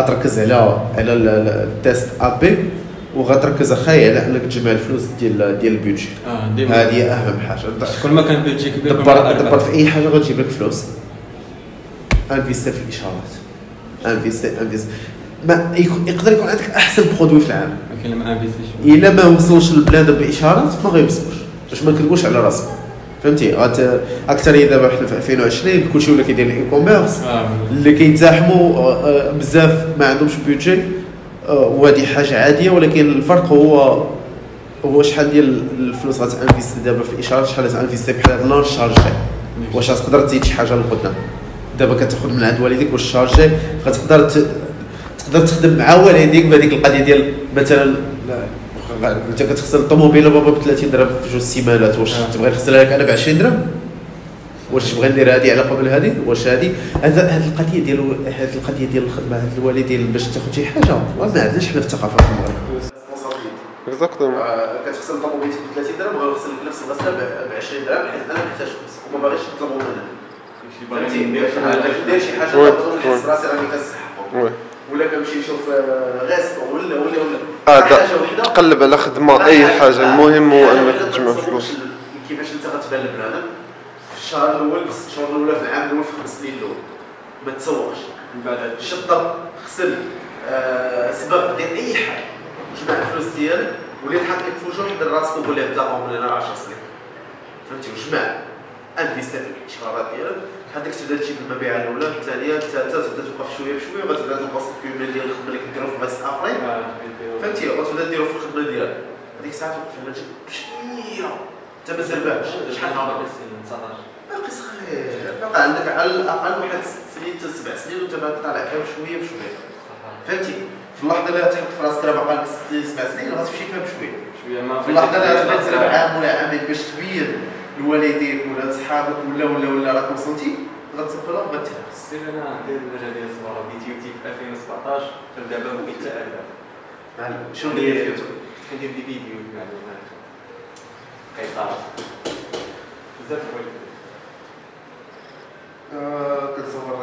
غتركز على على ال- ال- ال test A/B وغتركز اخاي على أنك تجمع الفلوس ديال ديال ال budget ديما. هذه أهم حاجة. كل ما كان بيجي كبير ما دبر دبر. في أي حاجة غتجيب لك فلوس. investi في الإشهارات. investi investi. ما يكون- يقدر يكون عندك أحسن produit في العالم. ولكن لما investi ش إلا ما وصلوش البلاد بإشهارات ما غيوصلوش. باش ما نكذبوش على راسنا فهمتي؟ أكثر دابا حنا في 2020 كلشي ولا كيدير ال e-commerce اللي كيتزاحموا آه، آه، بزاف ما عندهمش budget آه، وهذه حاجة عادية ولكن الفرق هو هو شحال ديال الفلوس غت investi دابا في الاشهارات شحال غت investi بحال هاد شارجي. واش غتقدر تزيد شي حاجة لقدام دابا كتاخذ من عند والديك واش شارجي غتقدر تقدر تخدم مع والديك بهذيك القضية ديال مثلا لا، أنت كتغسل الطوموبيله بابا ب 30 درهم في جوج سيمانات. واش آه. تبغي نغسلها لك أنا ب 20 درهم؟ واش تبغي ندير هذه على قبل هذه واش هذه هذا هذه القضية ديال هذه القضية ديال الخدمة هذه الوالدين باش تاخذ شي حاجة. ما عندناش حنا في الثقافة في المغرب. exactement كتغسل طوموبيلتك ب 30 درهم وغنغسل لك نفس الغسله ب 20 درهم حيت أنا محتاج فلوس. وما باغيش نطلبوا منها. فهمتي؟ ندير شي حاجة. براسي راني وي. ولا كنمشي نشوف آه، غاست ولا ولا ولا. آه حاجة دا- وحدة. تقلب على خدمة أي حاجة. المهم هو أنك تجمع فلوس. كيفاش أنت غتبان لبنادم؟ في الشهر الأول في الست شهور الأولى في العام الأول في خمس سنين الأول. ما تسوقش. من بعد شطب غسل آه، سبق دير أي حاجة. جمع الفلوس ديالك ولي تحط لك في وجهك دير راسك وقول ليه بلاهم ولا 10 سنين. فهمتي؟ وجمع. investi في الاشهارات ديالك. هذاك تبدا تجيب المبيعات الأولى الثانية الثالثه تبدا توقف شوية بشوية غتبدأ تلقى ال cumul ديال الخدمه اللي كديروا في بلاصه اخرين فهمتي؟ غتبدأ ديروا في الخدمة ديالك. هذيك الساعة توقف لما تجيب شوية انت ما زرباش شحال هضر باقي صغير. باقي عندك على الأقل واحد ست سنين حتى سبع سنين وانت باقي طالع فيها بشوية بشوية. فهمتي؟ في اللحظة اللي غتحط في راسك راه باقي عندك ست سبع سنين غتمشي فيها بشوية. شوية ما في اللحظة اللي غتبدا تسرب عام ولا عامين باش تبين لوالديك ولا لصحابك ولا ولا ولا راك وصلتي؟ غتصفر لها وغتهرس سير أنا ندير المجال ديال الصباح بديت يوتيوب في 2017 دابا حتى أنا شنو اللي في يوتيوب كندير دي فيديو معلومات قيطار بزاف كنصور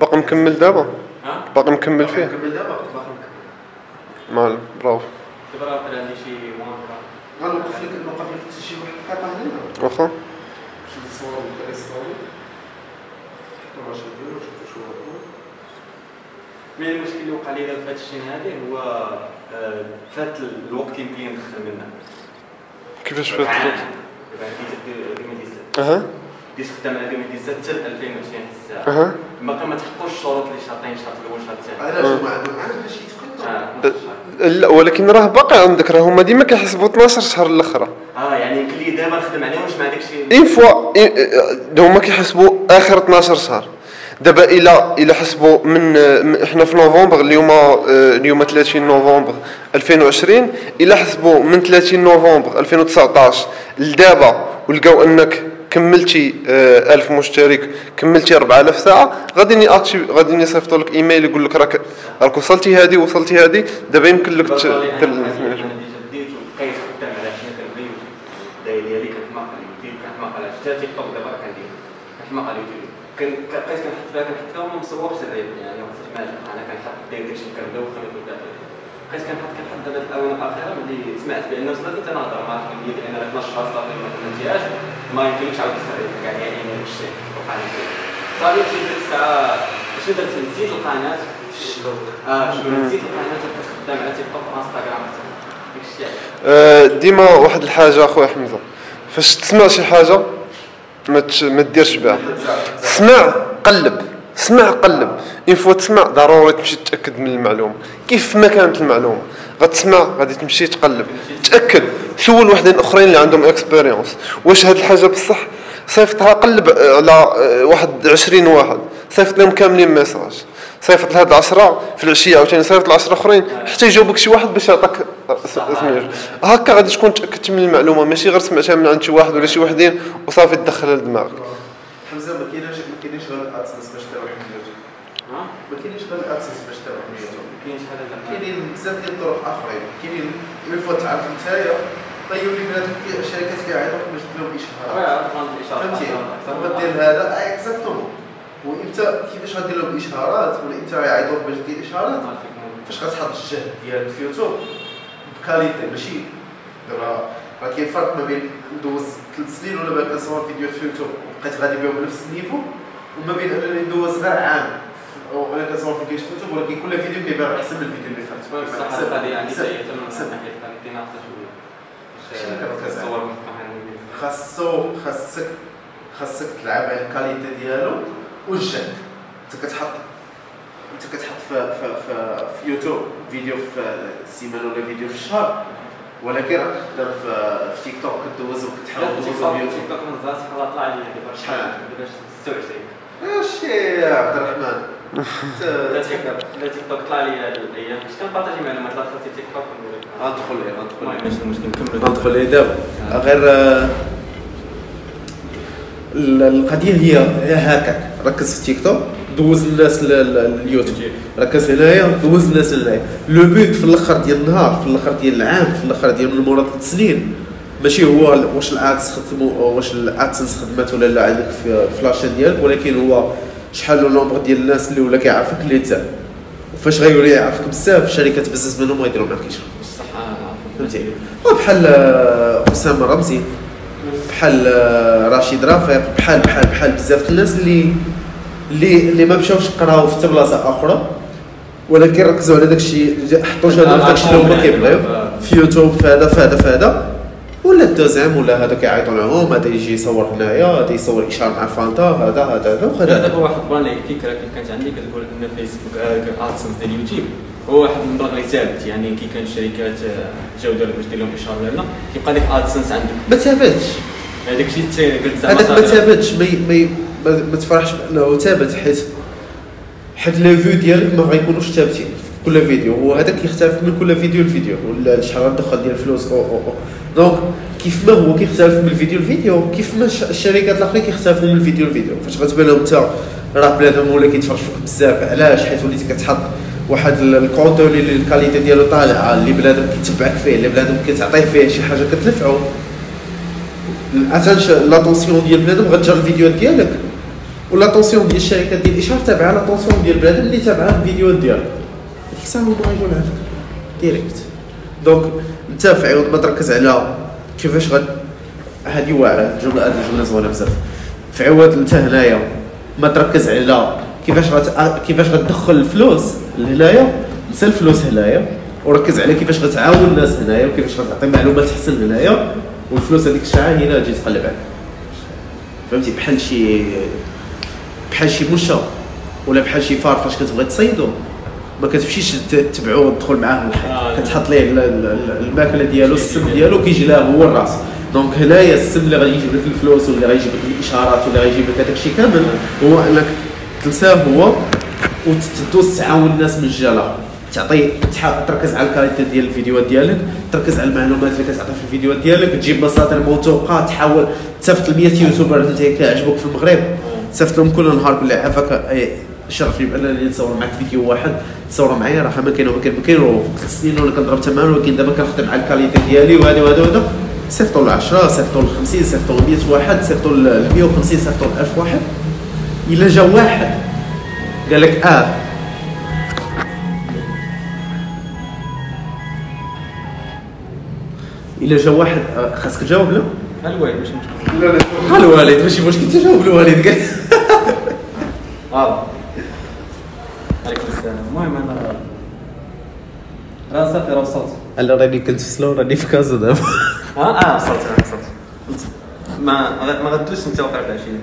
باقي مكمل دابا ها باقي مكمل. فيه نكمل دابا باقي نكمل معلم برافو. دابا راه بقى عندي شي وانكا غنوقف لك نوقف لك شي واحد الدقيقه هنا واخا باش نصور لك شو هو من المشكل اللي وقع لي في هاد الشيء هذا هو آه، فات الوقت اللي يمكن ندخل منه. كيفاش فات. الوقت؟ دابا بديت 2017 أها. بديت خدام على 2017 حتى 2020 الساعة. أها. باقي ما تحققوش الشروط اللي شاطين الشرط الأول الشرط الثاني. علاش ما عندهم علاش يتقدم آه نص الشهر. لا ولكن راه باقي عندك راه هما ديما كيحسبوا 12 شهر الأخرى. آه يعني يمكن لي دابا نخدم عليهم واش مع داك الشيء اين فوا هما كيحسبوا آخر 12 شهر. دابا إلى إلى حسبوا من إحنا في نوفمبر اليوم آه، اليوم 30 نوفمبر 2020 إلى حسبوا من 30 نوفمبر 2019 لدابا ولقاو أنك كملتي آه، 1000 مشترك كملتي 4000 ساعة غادي ياكتيف غادي يصيفطوا لك إيميل يقول لك راك راك وصلتي هذه وصلتي هذه دابا يمكن لك ت- أنا كانت ماقا اليوتيوب كان بقيت كنحط فيها كنحط فيها وما مصورش الريب. يعني ما خصنيش ما أنا كنحط داير داكشي اللي كنبدا وخليته داخل بقيت كنحط كنحط دابا الاونه الاخيره ملي سمعت بان وصلت حتى نهضر مع الكليه بان راه 12 شهر صافي ما كملتيهاش ما يمكنلكش عاود تخرج كاع يعني داك الشيء وقع لي. صافي مشيت ديك الساعة شنو درت نسيت القناة. آه شنو نسيت القناة. وبقيت خدام على تيك توك وانستغرام داك الشيء ديما واحد الحاجة أخويا حمزه فاش تسمع شي حاجة ما ما ديرش بها سمع قلب سمع قلب. une fois تسمع ضروري تمشي تأكد من المعلومة. كيف ما كانت المعلومة؟ غتسمع غادي تمشي تقلب. تأكد. سول وحدين أخرين اللي عندهم expérience واش هاد الحاجة بصح؟ صيفطها قلب على آه، واحد 20 واحد. صيفط لهم كاملين message صيفط لهاد العشرة في العشية عاوتاني صيفط العشرة أخرين حتى يجاوبك شي واحد باش يعطيك سميتو هكا غادي تكون تأكدت من المعلومة ماشي غير سمعتها من عند شي واحد ولا شي وحدين وصافي تدخلها لدماغك. حمزة ما كاينش ما كاينش غير ال AdSense باش تربح من اليوتيوب ها؟ ما كاينش غير ال AdSense باش تربح من اليوتيوب كاين شحال هذا كاينين بزاف ديال الطرق آخرين. كاينين une fois تعرف نتايا طيب لي بنادم شركات كيعيطوك باش دير لهم إشهار. راه عرفت الاشهار فهمتي؟ غدير هذا exactement وإنت كيفاش غدير لهم إشهارات؟ ولا إنت يعيطوك باش دير إشهارات؟ فاش غتحط الجهد ديالك في يوتيوب؟ ب qualité ماشي دابا راه كاين فرق ما بين ندوز ثلاث سنين ولا باقي كنصور فيديوهات في يوتيوب. وبقيت غادي بهم بنفس ال niveau. وما بين أنني ندوز غير عام أو أنا كنصور فيديوهات في يوتيوب ولكن كل فيديو كيبان احسن من الفيديو اللي فات صح حسب- هذه يعني سيئة من عليه؟ تصور مفتوحة خاصو خاصك خاصك تلعب على ال qualité ديالو. والجهد انت كتحط انت كتحط في في في, في يوتيوب فيديو في السيمانة ولا فيديو في الشهر. ولكن راك تقدر في, في تيك توك كدوز وكتحاول تدوز في تيك يوتيوب توك من الزاز شحال طلع لي دابا شحال؟ دابا 26 اش يا عبد الرحمن؟ لا تيك توك لا تيك توك طلع لي هاد الأيام باش كن partagé معلومات لا دخلتي تيك توك غندخل ليه غندخل ليه المشكل نكملوا غندخل ليه دابا غير آه، ال- القضية هي هي هكاك ركز في تيك توك دوز الناس ل- ل- اليوتيوب. ركز هنايا دوز الناس هنايا. le but في الأخر ديال النهار في الأخر ديال العام في الأخر ديال من مورا ثلاث سنين ماشي هو واش ال AdSense خدموا واش ال AdSense خدمت ولا لا عندك في في la chaîne ديالك ولكن هو شحال le nombre ديال الناس اللي ولا كيعرفك اللي انت. وفاش غيولي يعرفك بزاف الشركات بزاف منهم غيديروا معاك يشرب بصح فهمتي؟ وبحال آه، أسامة رمزي. بحال آه، رشيد رافيق بحال بحال بحال بزاف الناس اللي اللي اللي ما مشاوش قراو في بلاصة أخرى ولكن ركزوا على داكشي حطوا جهدهم في داكشي اللي هما كيبغيو. في يوتيوب في هذا في هذا في هذا. ولا ال deuxième ولا هذا كيعيطوا لهم هذا يجي يصور هنايا هذا يصور إشارة مع فانتا هذا هذا هذا وهذا لا دابا هذا. واحد لي فكره كانت عندي كتقول ان فيسبوك AdSense ديال اليوتيوب هو واحد المبلغ اللي ثابت يعني كي كان الشركات آه، جاو داروا باش دير لهم اشهار ولا لا كيبقى ديك AdSense عندك. ما ثابتش هذاك الشيء ت- قلت زعما هذاك ما. ثابتش ما تفرحش بانه ثابت حيت حيت les vues ديالك ما غيكونوش ثابتين في كل فيديو وهذاك يختلف من كل فيديو لفيديو ولا شحال غندخل ديال الفلوس أو أو أو. donc كيف ما هو كيختلف من الفيديو لفيديو كيف ما الش- الشركات الاخرين كيختلفوا من الفيديو لفيديو. فاش غتبان لهم انت راه بنادم ولا كيتفرج فيك بزاف علاش؟ حيت وليتي كتحط واحد ال- ال contenu اللي ال qualité ديالو طالعه اللي بنادم كيتبعك فيه اللي بنادم كتعطيه فيه شي حاجة كتنفعو. ال attention l'attention ديال بنادم غتجر الفيديوهات ديالك. و l'attention ديال الشركات ديال الاشهار تابعة l'attention ديال بنادم اللي تابعة الفيديوهات ديالك. ديك الساعة هما غيجيو لعندك direct donc أنت في عوض ما تركز على كيفاش غد هذه واعرة. الجمله هذه الجمله زوينه بزاف. في عوض أنت هنايا ما تركز على كيفاش غت... كيفاش غتدخل الفلوس لهنايا نسى الفلوس هنايا. وركز على كيفاش غتعاون الناس هنايا وكيفاش غتعطي معلومات حسن هنايا والفلوس هذيك الساعة هي اللي غتجي تقلب عليك. فهمتي؟ بحال شي بحال شي مشا ولا بحال شي فار فاش كتبغي تصيدو ما كتمشيش تبعو وتدخل معاه الحيط آه. كتحط ليه ال- ال- ال- الماكلة ديالو السم ديالو كيجي له هو الراس. donc هنايا السم اللي غادي يجيب لك الفلوس ولا غيجيب لك الإشارات ولا غيجيب لك هذاك الشيء كامل هو إنك تنساه هو وتدوز تعاون الناس من الجهه الاخرى تعطي تركز على ال qualité ديال الفيديوهات ديالك تركز على المعلومات اللي كتعطي في الفيديوهات ديالك تجيب مصادر موثوقه تحاول تصيفط ل 100 YouTuber اللي كيعجبوك في المغرب. تصيفط لهم كل نهار كل عافاك إيه، شرفني بأنني نصور معك فيديو واحد. تصور معايا راه ما كاين وما كاين ما كاين سنين وأنا كنضرب تمام ولكن دابا كنخدم على ال qualité ديالي وهذا وهذا وهذا. صيفطوا ل 10 صيفطوا ل 50 صيفطوا ل 100 واحد صيفطوا ل 150 صيفطوا ل 1000 واحد. إلا جا واحد قال لك آه إلا جا واحد خاصك تجاوب لا الوالد ماشي مشكل. لا لا الوالد ماشي مشكل تجاوب الوالد. قال آه عليكم السلام. المهم أنا راه صافي راه وصلت. أنا راني كنت في سلو راني في كازا دابا. آه آه وصلت أنا وصلت. ما ما غدوش انت وقرب عشيه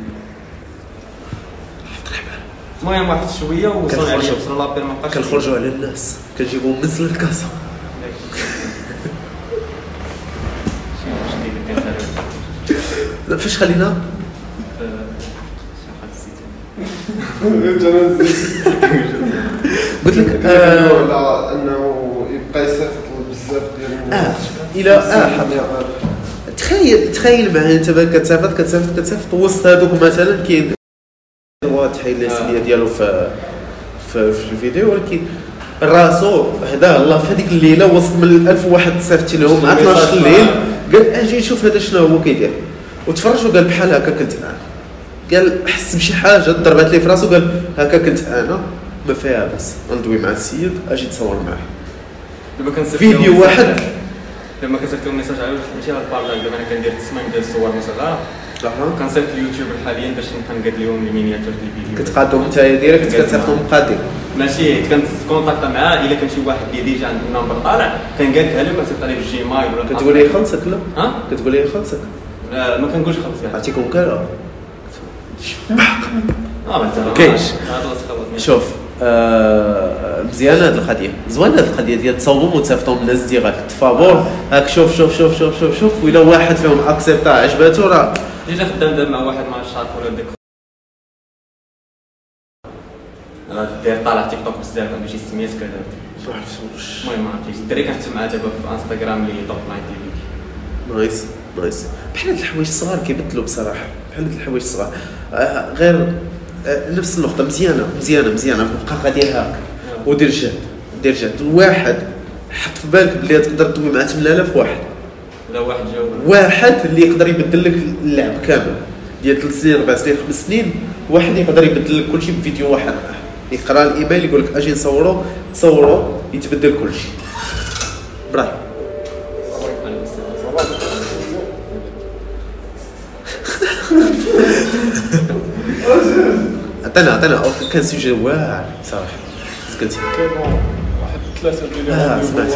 المهم واحد شوية كنخرجوا. وصلنا لابيل ما بقاش كنخرجوا على الناس كنجيبوا مزل الكازا. لا، فاش خلينا؟ قلت لك آه لا أنه يبقى يصيفط بزاف ديال آه إلى آه. تخيل تخيل معايا أنت بقى كتصيفط كتصيفط كتصيفط وسط هذوك مثلا كاين تحيل الاسميه ديالو في في, في الفيديو ولكن راسو هدا الله في هذيك الليلة وسط من 1000 واحد صيفطتي لهم مع 12 الليل قال أجي نشوف هذا شنو هو كيدير. وتفرج وقال بحال هكا كنت معاه قال حس بشي حاجة ضربات ليه في راسو قال هكا كنت أنا. ما فيها بس. ندوي مع السيد أجي تصور معاه. دابا كنصيفط فيديو واحد. لما كنصيفط لهم message على ماشي هاد ال partage دابا أنا كندير التصميم ديال الصور مثلا أها. كنصيفط اليوتيوب حاليا باش نقاد لهم ال miniature ديال الفيديو. كتقادو انت direct كتصيفطو مقادين ماشي كنت contact معاه. إلا كان شي واحد اللي déjà عنده nombre طالع كنقادها له. كنصيفط عليه بال Gmail ولا كتقول لي خلصك لا؟ ها؟ كتقول لي خلصك. لا ما كنقولش خلص يعني. عرفتيكم كان آه ما كاينش. هذا خلاص شوف آه مزيانه هذه القضية. زوينه هذه القضية ديال تصاوبهم وتصيفطهم للناس direct فابور هاك شوف شوف شوف شوف شوف شوف. وإلا واحد فيهم accepta عجباتو راه. déjà خدام دابا مع واحد ما عرفتش عارف ولا ديك. داير طالع تيك توك بزاف عنده شي 600 كذا. ما عرفتوش. المهم ما عرفتش الدري كنت معاه دابا في انستغرام اللي top night تي في nice. nice بحال هاد الحوايج الصغار كيبدلوا بصراحة. بحال هاد الحوايج الصغار. آه غير آه نفس النقطة. مزيانة مزيانة مزيانة. بقى غادي هاك ودير جهد. دير جهد. واحد حط في بالك بلي تقدر تدوي مع 8000 واحد. لا واحد جاوب. واحد اللي يقدر يبدل لك اللعب كامل. ديال ثلاث سنين أربع سنين خمس سنين واحد يقدر يبدل لك كل شيء بفيديو واحد. يقرا الإيميل يقول لك أجي نصورو تصورو يتبدل كل شيء عطينا عطينا كان سوجي واعر صراحة. كاين واحد ثلاثة اليوم سمعت.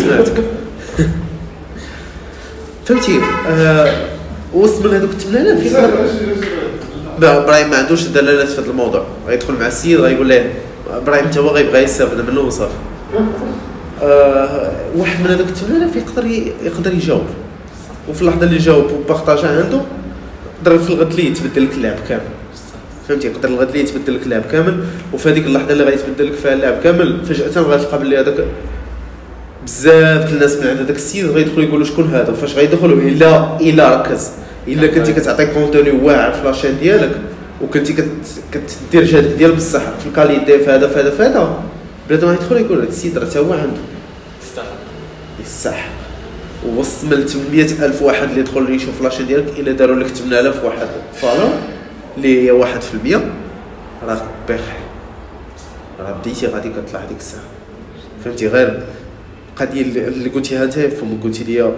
سمعتك. فهمتي؟ آه وسط من هذوك 8000 يقدر لا إبراهيم ما عندوش دلالات في هذا الموضوع. غيدخل مع السيد غيقول له إبراهيم انت هو غيبغى يستافد منه وصافي. آه واحد من هذوك 8000 يقدر يقدر يجاوب. وفي اللحظة اللي جاوب و partagea عنده يقدر في الغد لي يتبدل لك اللعب كامل. فهمتي؟ يقدر الغد لي يتبدل لك اللعب كامل وفي هذيك اللحظة اللي غيتبدل لك فيها اللعب كامل فجأة غتلقى بلي هذاك بزاف الناس من عند هذاك السيد غيدخلوا يقولوا شكون هذا فاش غيدخلوا إلا إلا ركز. إلا كنتي كتعطي contenu واعر في la chaîne ديالك وكنتي كت- كتدير جهدك ديال بصح في ال qualité في هذا في هذا في هذا بلاتهم غيدخلوا يقول هذا السيد راه تا هو عنده. يستحق. ووسط من 800 ألف واحد اللي يدخل يشوف la chaîne ديالك إلا داروا لك 8000 واحد. فالو اللي هي 1% راه بخير راه بديتي غادي كطلع ديك الساعة. فهمتي؟ غير القضية اللي قلتيها أنت فما قلتي لي آه،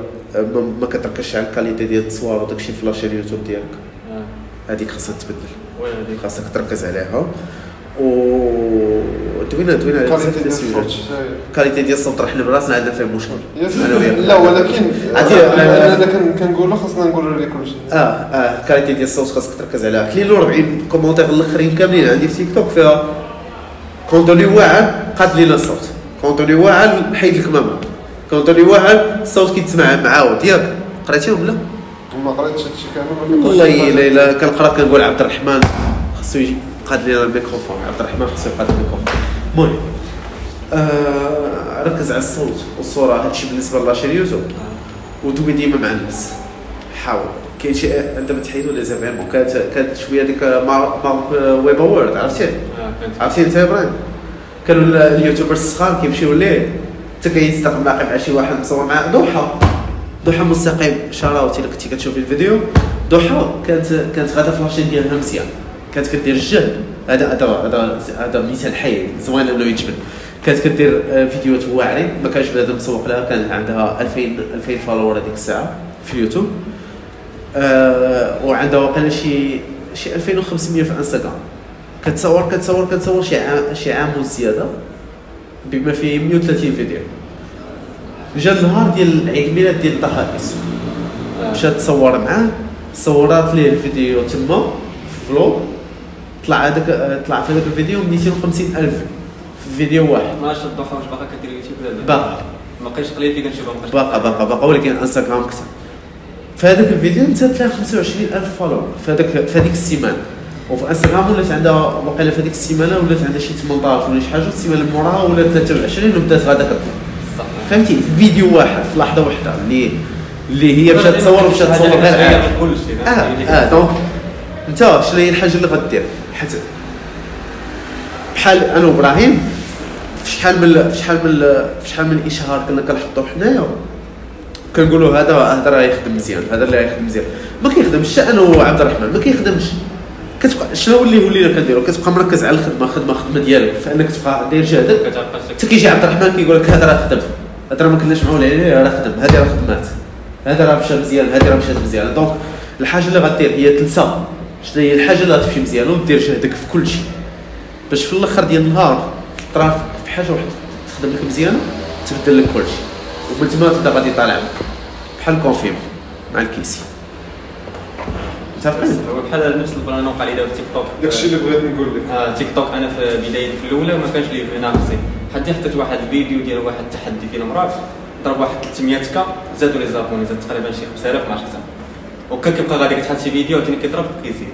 ما, كتركزش على ال qualité ديال التصوير وداكشي في la chaîne اليوتيوب ديالك. هذيك خاصها تبدل. خاصك تركز عليها. و ديال السيوجات ال qualité ديال الصوت راه حنا براسنا عندنا فيه مشكل. أنا وياك. لا ولكن أنا أنا كن- كنقولوا خاصنا نقولوا لك كل شيء. آه آه ال qualité ديال الصوت خاصك تركز عليها. كاين له 40 commentaire الاخرين كاملين. عندي في تيك توك فيها contenu واعر قاد لينا الصوت. contenu واعر حيد لك ماما. contenu واعر الصوت كيتسمع معاود ياك قريتيهم لا؟ ما قريتش هادشي كامل. والله إلا الا كنقرا كنقول عبد الرحمن. خاصو يجي. قاد لينا الميكروفون. عبد الرحمن خاصو يقاد الميكروفون. المهم آه ركز على الصوت والصورة. هادشي بالنسبة لاشين يوتيوب ودوي ديما مع الناس حاول. كاين شي عندما تحيدوا لي زيفيرمون كانت كانت شوية ديك مارك ويب وورد عرفتي؟ عرفتي أنت يا إبراهيم؟ كانوا ال- اليوتيوبرز الصغار كيمشيو ليه؟ حتى كيستقبل معاقب مع شي واحد مصور معاه ضحى ضحى مستقيم. شاراوت الا كنتي كتشوفي الفيديو. ضحى كانت كانت غادا في لاشين ديالها مزيان. كانت كدير الجهد هذا هذا هذا هذا مثال حي. زوين إنه يجبد كانت كدير آه، فيديوهات واعرين ما كانش بنادم مسوق لها كان عندها 2000 2000 فولور هذيك الساعة في اليوتيوب. آه وعندها واقيلا شي شي 2500 في إنستغرام. كتصور كتصور كتصور شي عام شي عام وزيادة بما فيه 130 فيديو. جا النهار ديال عيد الميلاد ديال ضحى يوسف مشات تصور معاه. صورات ليه الفيديو تما في vlog طلع هذاك طلع في هذاك الفيديو 250 ألف في فيديو واحد. ما الضحى واش باقا كدير يوتيوب ولا باقا. ما بقيتش قليل نشوفها مابقاش باقا باقا باقا. ولكن انستغرام كثر في هذاك الفيديو انت تلاقي 25 ألف follower في هذاك في هذيك السيمانة. وفي انستغرام ولات عندها وقيلا في هذيك السيمانة ولات عندها شي 18 ولا شي حاجة السيمانة اللي موراها ولات 23 وبدات غادا كطلع صح. فهمتي؟ في فيديو واحد في لحظة واحدة اللي اللي هي مشات تصور ومشات تصور غير عادي. آه آه دونك انت شنو هي الحاجة اللي غدير؟ حيت بحال أنا وإبراهيم في شحال من في شحال من في شحال من إشهار كنا كنحطوه حنايا. كنقولوا هذا هذا راه يخدم مزيان هذا اللي يخدم مزيان. ما كيخدمش حتى أنا وعبد الرحمن ما كيخدمش. كتبقى شنو اللي ولينا كنديرو كتبقى مركز على الخدمة خدمة خدمة ديالك. فإنك تبقى داير جهدك. حتى كيجي عبد الرحمن كيقول لك هذا راه خدم. هذا راه ما كناش معول عليه راه خدم. هذه راه خدمات. هذا راه مشى مزيان هذه راه مشات مزيان. دونك الحاجة اللي غدير هي تنسى. شنو هي الحاجة اللي غتمشي مزيان ودير جهدك في كل شيء باش في الأخر ديال النهار ترى في حاجة واحدة تخدم لك مزيان تبدل لك كل شيء ومن تما تبدا غادي طالع بحال كونفيم مع الكيسي متفقين؟ هو بحال نفس البلان وقع لي دابا في تيك توك داكشي اللي بغيت نقول لك. آه تيك توك أنا في بدايتي في الأولى ما كانش لي ناقصي حتى حطيت واحد الفيديو ديال واحد التحدي ديال مرات ضرب واحد 300 كا زادوا لي زابوني زاد تقريبا شي 5000 ما عرفت وكان كيبقى غادي كتحط شي فيديو عاوتاني كيضرب كيزيد.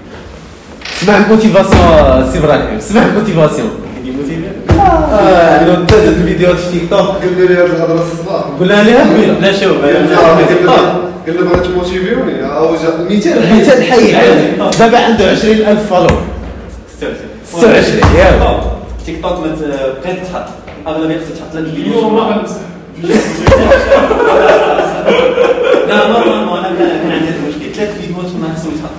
سمع الموتيفاسيون سي إبراهيم سمع الموتيفاسيون كيدي موتيفي آه انت الفيديوهات في تيك توك قال لي هذه الهضره الصباح قلنا لها قبيله لا شوف قال لي بغيت تموتيفيوني أو جا 200 مثال حي. دابا عنده 20000 فولو 26 ياك. تيك توك ما بقيت تحط اغلبيه خصك تحط لك الفيديو ما غنمسح لا نورمالمون أنا كان كان عندي هذا المشكل ثلاث فيديوهات ما خصهم يتحط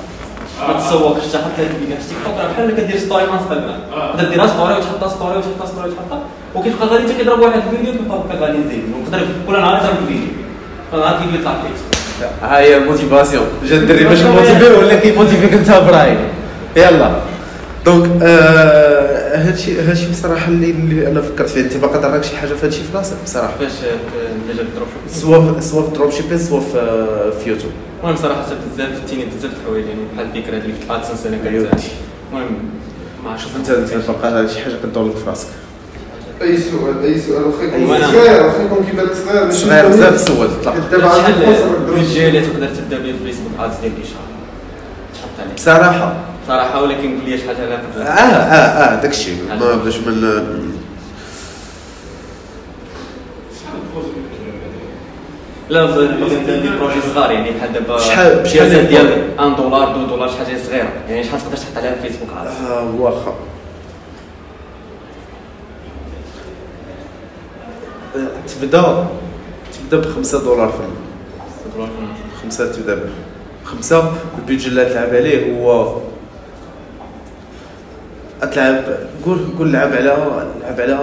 ما تسوقش تحط ثلاث فيديوهات في تيك توك راه بحال كدير ستوري في انستغرام تبدا ديرها ستوري وتحطها ستوري وتحطها ستوري وتحطها. وكيبقى غادي حتى كيضرب واحد الفيديو كيبقى بقى غادي نزيد ونقدر كل نهار يضرب فيديو كل نهار كيجي يطلع فيك ها هي الموتيفاسيون جا الدري باش موتيفي ولا كيموتيفيك انت إبراهيم يلا. دونك آه، هادشي هادشي بصراحة اللي, اللي أنا فكرت فيه. أنت باقي دراك شي حاجة في هادشي في راسك بصراحة؟ فاش ديجا الدروب سوا سوا في دروب شيبين سوا في في يوتيوب المهم صراحة بزاف فتيني بزاف الحوايج يعني بحال الفكرة اللي في الادسنس أنا أيوة. كنت المهم ما شوف عرفتش أنت انت باقي شي حاجة كدور لك في راسك. أي سؤال أي سؤال. واخا يكون صغير واخا يكون كيبان لك صغير. صغير. بزاف طلق دابا عندك فرصه تقدر البيجي اللي تقدر تبدأ به في فيسبوك ادز ديال الاشهار تحط عليه. بصراحة صراحة ولكن قول لي شي حاجة لا آه آه آه داكشي ما باش من لا ندير projet صغار يعني بحال دابا شحال- شحال ديال ديال 1 دولار 2 دولار شي حاجة صغيرة. يعني شحال تقدر تحط عليها في فيسبوك Ads آه واخا. آه، تبدا تبدا بخمسة دولار في النهار خمسة تبدا به خمسة. ال budget اللي تلعب عليه هو تلعب قول قول لعب على لعب على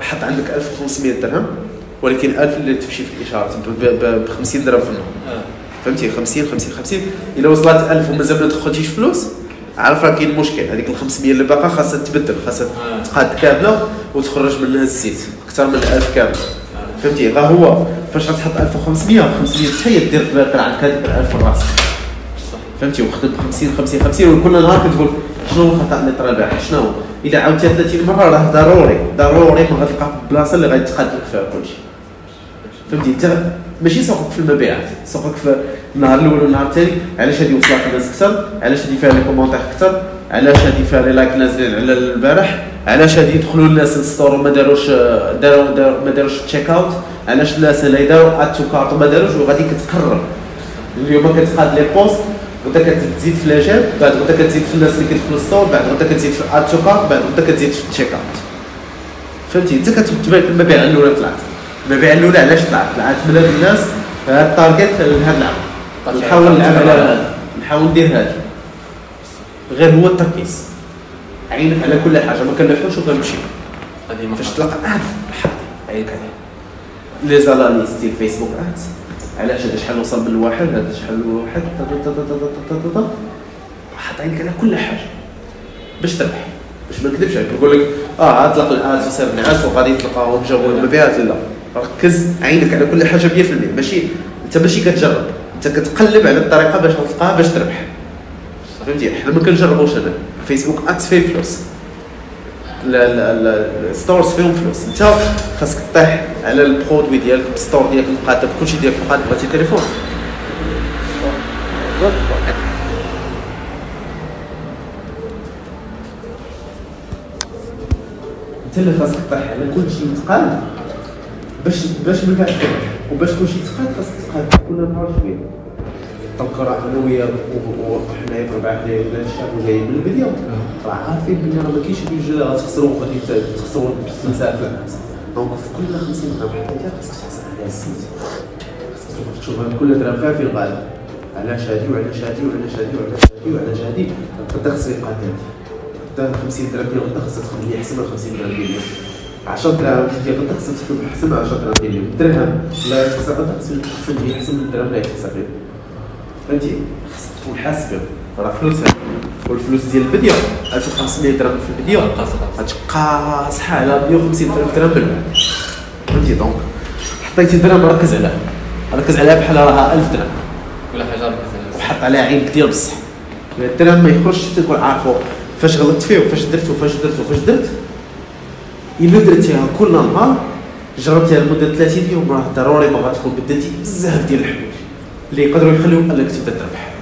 حط عندك 1500 درهم ولكن 1000 اللي تمشي في الاشارات ب 50 درهم في النهار فهمتي؟ 50 50 50 إلا وصلت 1000 ومازال ما دخلتيش فلوس عارف راه كاين مشكل. هذيك ال 500 اللي باقا خاصها تبدل خاصها آه. تقاد كاملة وتخرج منها الزيت أكثر من 1000 كامل فهمتي؟ غا هو فاش غتحط 1500 500 حتى دير في بالك عندك هذيك 1000 في راسك. فهمتي؟ وخدم 50 50 50 وكل نهار كتقول شنو الخطا اللي طرا البارح شنو؟ إذا عاودتيها 30 مرة راه ضروري ضروري ما غتلقى في البلاصه اللي غادي تقاد لك فيها كلشي. فهمتي؟ أنت ماشي سوقك في المبيعات سوقك في النهار الأول والنهار الثاني علاش هذه وصلت الناس أكثر؟ علاش هذه فيها les commentaires أكثر؟ علاش هذه فيها les likes نازلين على البارح؟ علاش هذه دخلوا الناس لل store وما داروش داروا ما داروش checkout علاش الناس اللي داروا add to cart وما داروش وغادي كتكرر؟ اليوم كتقاد لي post غدا كتزيد في لاجال بعد غدا كتزيد في الناس اللي كيدخلوا لل store بعد غدا كتزيد في add to cart بعد غدا كتزيد في ال checkout. فهمتي؟ انت لك المبيع الأولى طلعت. المبيع الأولى علاش طلعت؟ طلعت من هاد الناس هاد ال target لهاد العام. نحاول نلعب على هذا. نحاول ندير هذا. غير هو التركيز. عينك على كل حاجة ما كنلوحوش ما فاش تلقى ad عينك عليه لي زالانيس ديال فيسبوك اد علاش هذا شحال وصل من الواحد هذا شحال واحد عينك على كل حاجة. باش تربح. باش ما نكذبش عليك. نقول لك آه اطلق الاد وصير نعاس وغادي تلقاهم جابوا المبيعات لا. ركز. عينك على كل حاجة 100% ماشي أنت ماشي كتجرب. أنت كتقلب على الطريقة باش تلقاها باش تربح. فهمتي؟ حنا ما كنجربوش أنا. فيسبوك ادز فيه فلوس ال stores فيهم فلوس. انت خاصك طيح على ال produit ديالك ال store ديالك مقادة بكلشي ديالك مقادة بغيتي تليفون. انت اللي خاصك طيح على كلشي متقاد باش باش بعد تربح وباش كلشي تقاد خاصك تقاد كل نهار شوية. أنا ويا وحنايا بربع حنايا ولا الشعب جاي من البدايه راه عارفين بلي راه ما كاينش بيجي لا غتخسروا وغادي ت- تخسروا الناس دونك في كل 50 درهم حتى خاصك تحسب عليها السيت. خاصك تشوف- كل درهم فيها في الغالب. علاش هادي وعلاش هادي وعلاش هادي وعلاش هادي وعلاش هادي؟ غدا خصني يبقى هادي. غدا 50 درهم ديال غدا خصها تخدم لي احسن من 50 درهم ديال اليوم 10 دراهم ديال غدا خصها تخدم احسن من 10 دراهم ديال اليوم درهم لا يتحسب غدا خصها تخدم لي احسن من الدرهم لا يتحسب اليوم فهمتي؟ خصك تكون حاسب. راه فلوس والفلوس ديال البدية 1500 درهم في البدية غتبقى صحة على 150 ألف درهم من بعد. فهمتي؟ دونك حطيتي درهم ركز عليها ركز عليها بحال راها 1000 درهم. ولا حاجة ركز وحط عليها عينك ديال بصح. إلا الدرهم ما يخرجش تكون عارفو فاش غلطت فيه وفاش درت وفاش درت وفاش درت. إلا درتيها كل نهار جربتيها لمدة 30 يوم راه ضروري ما غتكون بدلتي بزاف ديال الحوايج اللي يقدروا يخليو أنك تبدأ تربح.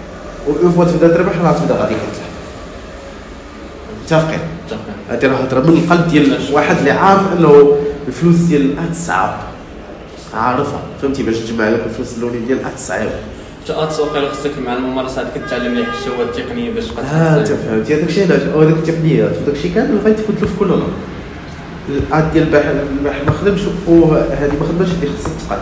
واون فوا تبدأ تربح راه تبدأ غادي تربح متفقين؟ هذه راه هضره من القلب ديال واحد اللي عارف أنه الفلوس ديال هاد الصعاب عارفها. فهمتي؟ باش تجمع لك الفلوس الاولين ديال هاد الصعيب جاء التسويق خصك مع الممارسات كتعلم لي الشهوات التقنية باش تبقى آه انت. فهمتي هذاك الشيء علاش؟ هذاك التقنيات وداك الشيء كامل غيتبدلوا في كل نهار الاد ديال الباحث ما خدمش وهذه ما خدمتش اللي خصك تقاد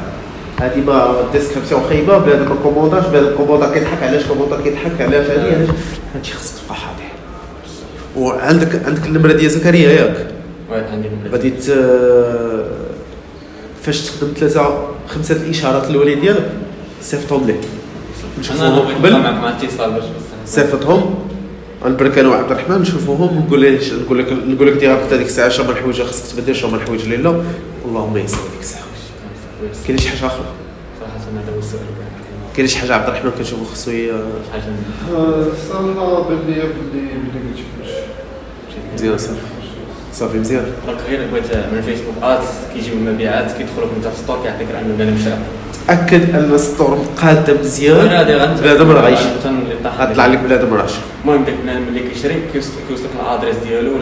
هذه ما الديسكريبسيون خايبة بلا ما كومونداج بلا كوموندار كيضحك علاش كوموندار كيضحك؟ علاش هذه علاش؟ هادشي خصك تبقى حاضر. وعندك عندك النمرة ديال زكريا ياك. غادي فاش تخدم ثلاثة خمسة الإشارات الاولين ديالك صيفطهم ليه. نشوفوهم قبل. صيفطهم. أنا وعبد الرحمن نشوفوهم ونقول لك نقول لك نقول لك direct هذيك الساعة شنو الحوايج خصك تبدل شنو الحوايج اللي لا اللهم يسر ديك الساعة كاين شي حاجة أخرى؟ صراحة هذا هو السؤال كان كاين شي حاجة عبد الرحمن كنشوفو خصو شي حاجة صراحة بان لي بلي بلي قلت كلشي مزيان صافي. صافي مزيان. غير بغيت من الفيسبوك Ads كيجيو المبيعات كيدخلوا انت في store كيعطيك راه أنا مشى تاكد أن ال store مقاده مزيان. بنادم راه طاح غطلع لك بنادم راه. المهم داك البنادم اللي كيشري كيوصل كيوصل لك ال adresse ديالو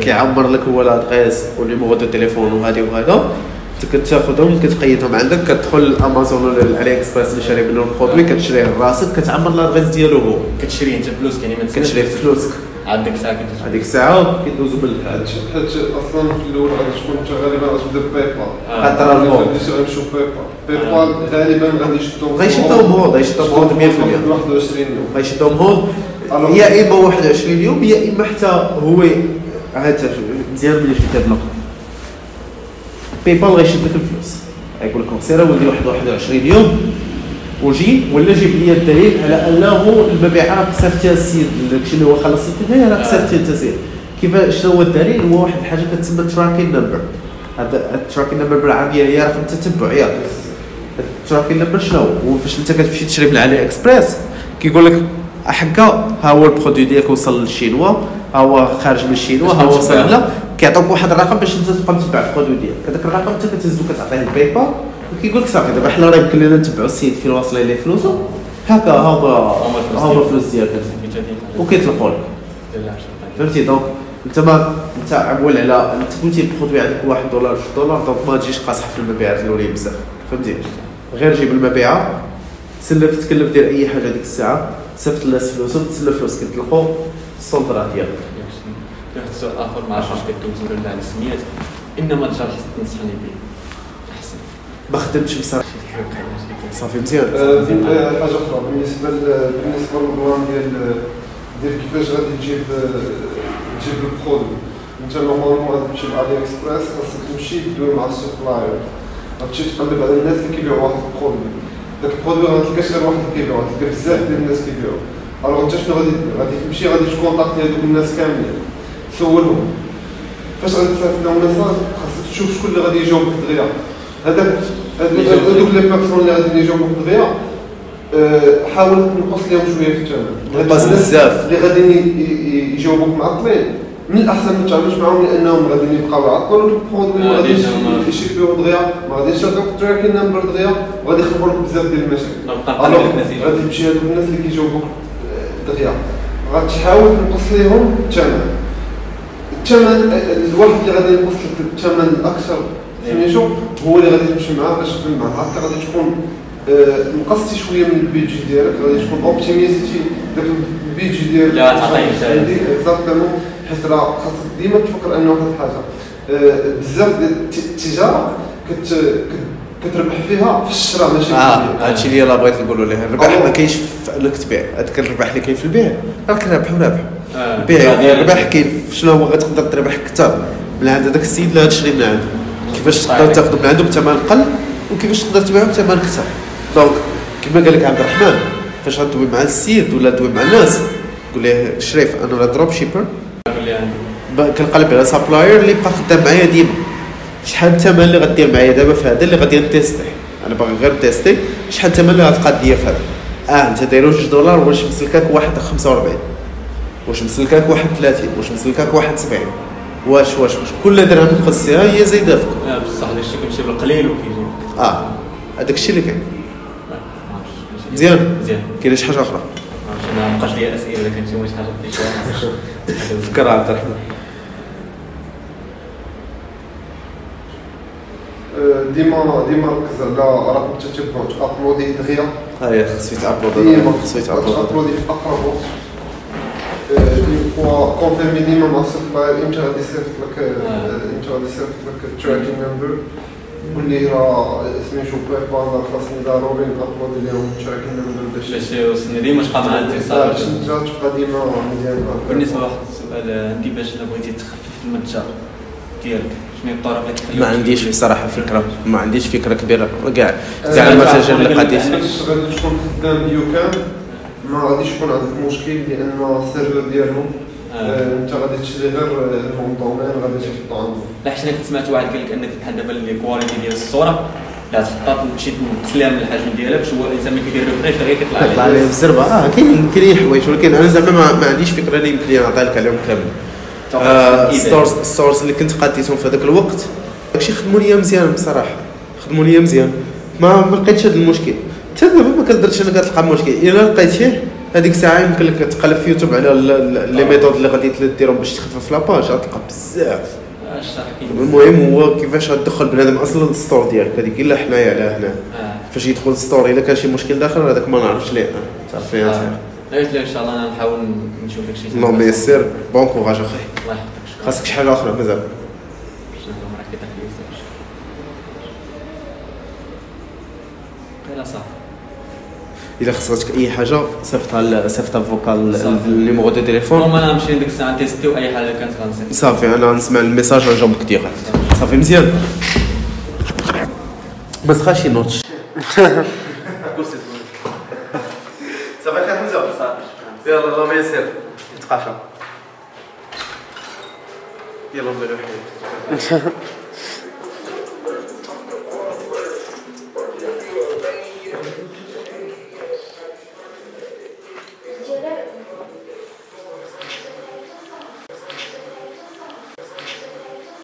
كيعمر لك هو l'adresse وال numéro de téléphone وهادي وهذا. كتاخذهم كتقيدهم عندك كتدخل لامازون ولا ال AliExpress اللي شاري منه ال produit كتشريه لراسك كتعمر l'adresse ديالو هو كتشري انت فلوس يعني ما تسناش كتشري فلوسك عاد ديك الساعة كتشري هذيك الساعة كيدوزو من حيت أصلا في الأول غادي تكون انت غالبا غتبدا PayPal آه. خاطر الموضوع غادي غنمشيو Pay Pal PayPal غالبا غادي يشدوهم غيشدهم هولد غيشدهم هولد 100% 21 يوم غيشدهم ألو. يا اما 21 يوم يا اما حتى هو عاد مزيان ملي شفت هاد النقطه PayPal غيشد لك الفلوس. غيقول لك سير ولدي واحد 21 يوم. وجي ولا جيب لي الدليل على أنه المبيعات صيفطتها السيد داكشي اللي هو خلصت هي راه صيفطتها انت سير كيف شنو هو الدليل؟ هو واحد الحاجة كتسمى tracking number هذا ال tracking number بالعربيه هي رقم التتبع ياك ال tracking number شنو هو؟ فاش انت كتمشي تشري من AliExpress كيقول لك حكا ها هو ال produit ديالك وصل للشينوا ها هو خارج من الشينوا ها هو وصل لا كيعطوك واحد الرقم باش انت تبقى تتبع ال produit ديالك هذاك الرقم انت كتهزو كتعطيه ال PayPal وكيقول لك صافي دابا حنا راه يمكن لنا نتبعوا السيد فين واصله ليه فلوسه هكا هو هما الفلوس ديالك. وكيطلقوا لك فهمتي دونك انت ما انت عول على انت قلتي البرودوي عندك واحد دولار جوج دولار دونك ما تجيش قاصح في المبيعات الاولين بزاف فهمتي غير جيب المبيعه سلف تكلف دير اي حاجة ديك الساعة صيفط الناس فلوسهم تسلف فلوس كيطلقوا السلطه راه ديالك السؤال آخر ما عرفتش ولا لا على السميات إنما الجار خصك تنصحني به أحسن. ما خدمتش بصراحة. صافي مزيان. آه، آه، حاجة أخرى. بالنسبة بالنسبة لل plan ديال ديال كيفاش غادي تجيب تجيب ال produit. أنت normalement غادي تمشي ل AliExpress خاصك تمشي تدوي مع ال supplier. غتمشي تقلب على الناس اللي كيبيعوا واحد ال produit. داك ال produit ما تلقاش غير واحد اللي كيبيعو تلقى بزاف ديال الناس كيبيعوا alors أنت شنو غادي؟ غادي تمشي غادي ت contacter هذوك الناس كاملين. تسولهم. فاش لهم message خاصك تشوف شكون اللي غادي يجاوبك دغيا هذاك هذوك les personnes اللي غادي يجاوبوك دغيا آه، حاول تنقص لهم شوية في الثمن نقص بزاف. اللي غادي يجاوبوك معطلين من الأحسن ما تعاملش معاهم لأنهم غادي يبقاو يعطلوا لك ال produit ما آه، غاديش ي ship يو دغيا ما غاديش يعطوك ال tracking number دغيا وغادي يخبروا لك بزاف ديال المشاكل. غادي تمشي هذوك الناس اللي كيجاوبوك آه، دغيا غتحاول تنقص لهم الثمن الثمن الواحد اللي غادي ينقص لك الثمن الأكثر سميتو هو اللي غادي تمشي معاه باش تخدم معاه. هكا غادي تكون آه، نقصتي شوية من البيجي ديالك غادي تكون optimis يتي داك ال budget ديالك. لا، تعطيه مثال. exactement حيت راه خاصك ديما تفكر ان واحد الحاجة. آه، بزاف ديال الت- التجارة كت كت- كتربح فيها في الشراء ماشي في آه البيع. هادشي اللي بغيت نقولوا ليه الربح ما كاينش في انك تبيع هذاك الربح اللي كاين في البيع راك رابح البيع يعني. الربح كاين شنو هو غتقدر تربح أكثر من عند هذاك السيد؟ اللي غتشري من عنده كيفاش تقدر. تاخذ من عنده بثمن قل وكيفاش تقدر تبيعه بثمن كثر donc كما قال لك عبد الرحمن فاش غدوي مع السيد ولا تدوي مع الناس؟ قول ليه شريف أنا راه dropshipper كنقلب على supplier اللي بقى خدام معايا ديما. شحال الثمن اللي غدير معايا دابا في هذا اللي غادي ن tester أنا باغي غير ن tester شحال الثمن اللي غتقاد ليا في هذا؟ آه أنت دايرو جوج دولار واش مسلكاك واحد 45 واش مسلكاك واحد 30 واش مسلكاك واحد 70 واش واش واش. كل درهم تخصيها هي زايدة فيك. لا بصح هذا الشيء كيمشي بالقليل وكيجي. آه. هذاك الشيء اللي كاين. مزيان. مزيان. كاين شي حاجة أخرى؟ ما بقاش لي أسئلة إذا كان شي حاجة فكر عبد الرحمن. آه، ديما ديما ركز على راك انت تبغى تابلودي دغيا هاي خصو يتعبط ديما يتعبط تابلودي في أقرب وقت. كونفيرمي ديما مع السبلاير إمتى غادي يصيفط لك آه، إمتى غادي يصيفط لك التراكين نمبر قول لي راه سميتو بيبال خاصني ضروري نابلودي لهم التراكين نمبر باش باش يوصلني ديما تبقى مع آه، الاتصال باش انت تبقى ديما مزيان بالنسبة لواحد السؤال عندي باش الا بغيتي تخفف المتجر ديالك شنو هي الطرق اللي تخليك ما عنديش بصراحه فكره ما عنديش فكره كبيره كاع آه، كاع لا، المتاجر اللي لا، قاعد لا، يش- لا. باش غادي تكون خدام بيوكام ما غاديش يكون عندك مشكل لأن السيرفر ديالهم آه. آه، أنت غادي تشري غير المون دومين غادي تحطو عندهم لا حيت أنا كنت سمعت واحد قال لك أنك بحال دابا الكواليتي ديال الصورة لا تحطها تمشي تسلم الحجم ديالها باش هو الإنسان ملي كيدير ريفريش غير كيطلع يطلع عليه عليه الزربه آه كاين كاين حوايج ولكن أنا زعما ما, ما عنديش فكرة اللي يمكن لي نعطيها لك عليهم كامل. آه، stores stores اللي كنت قاديتهم في هذاك الوقت داكشي خدموا ليا مزيان بصراحة. خدموا ليا مزيان. ما ما لقيتش هذا المشكل. حتى دابا ما كنقدرش أنا كتلقى مشكل. إلا لقيتيه هذيك الساعة يمكن لك تقلب في يوتيوب على les méthodes اللي غادي ديرهم باش تخفف la page غتلقى بزاف. المهم هو كيفاش غتدخل بنادم أصلا ال store ديالك. هذيك إلا حنايا على هنا. آه. فاش يدخل ال store إلا كان شي مشكل داخل هذاك ما نعرفش ليه. تعرف ليه آه. قلت لك إن شاء الله أنا نحاول نشوف لك شي اللهم يسر bon courage أخي. الله يحفظك. شكرا. خاصك شي حاجة أخرى مازال باش نهضروا معاك في تحليل لا صافي الا خصك أي حاجة صيفطها صيفطها vocal صافي. ال numéro de téléphone المهم أنا نمشي ديك الساعة tester واي حاجة كانت صافي أنا نسمع ال message نجاوبك direct صافي مزيان. ما تخاش شي نوتش. صافي خير حمزة. يلا الله ما يسر. نتقاشى. يلا حيد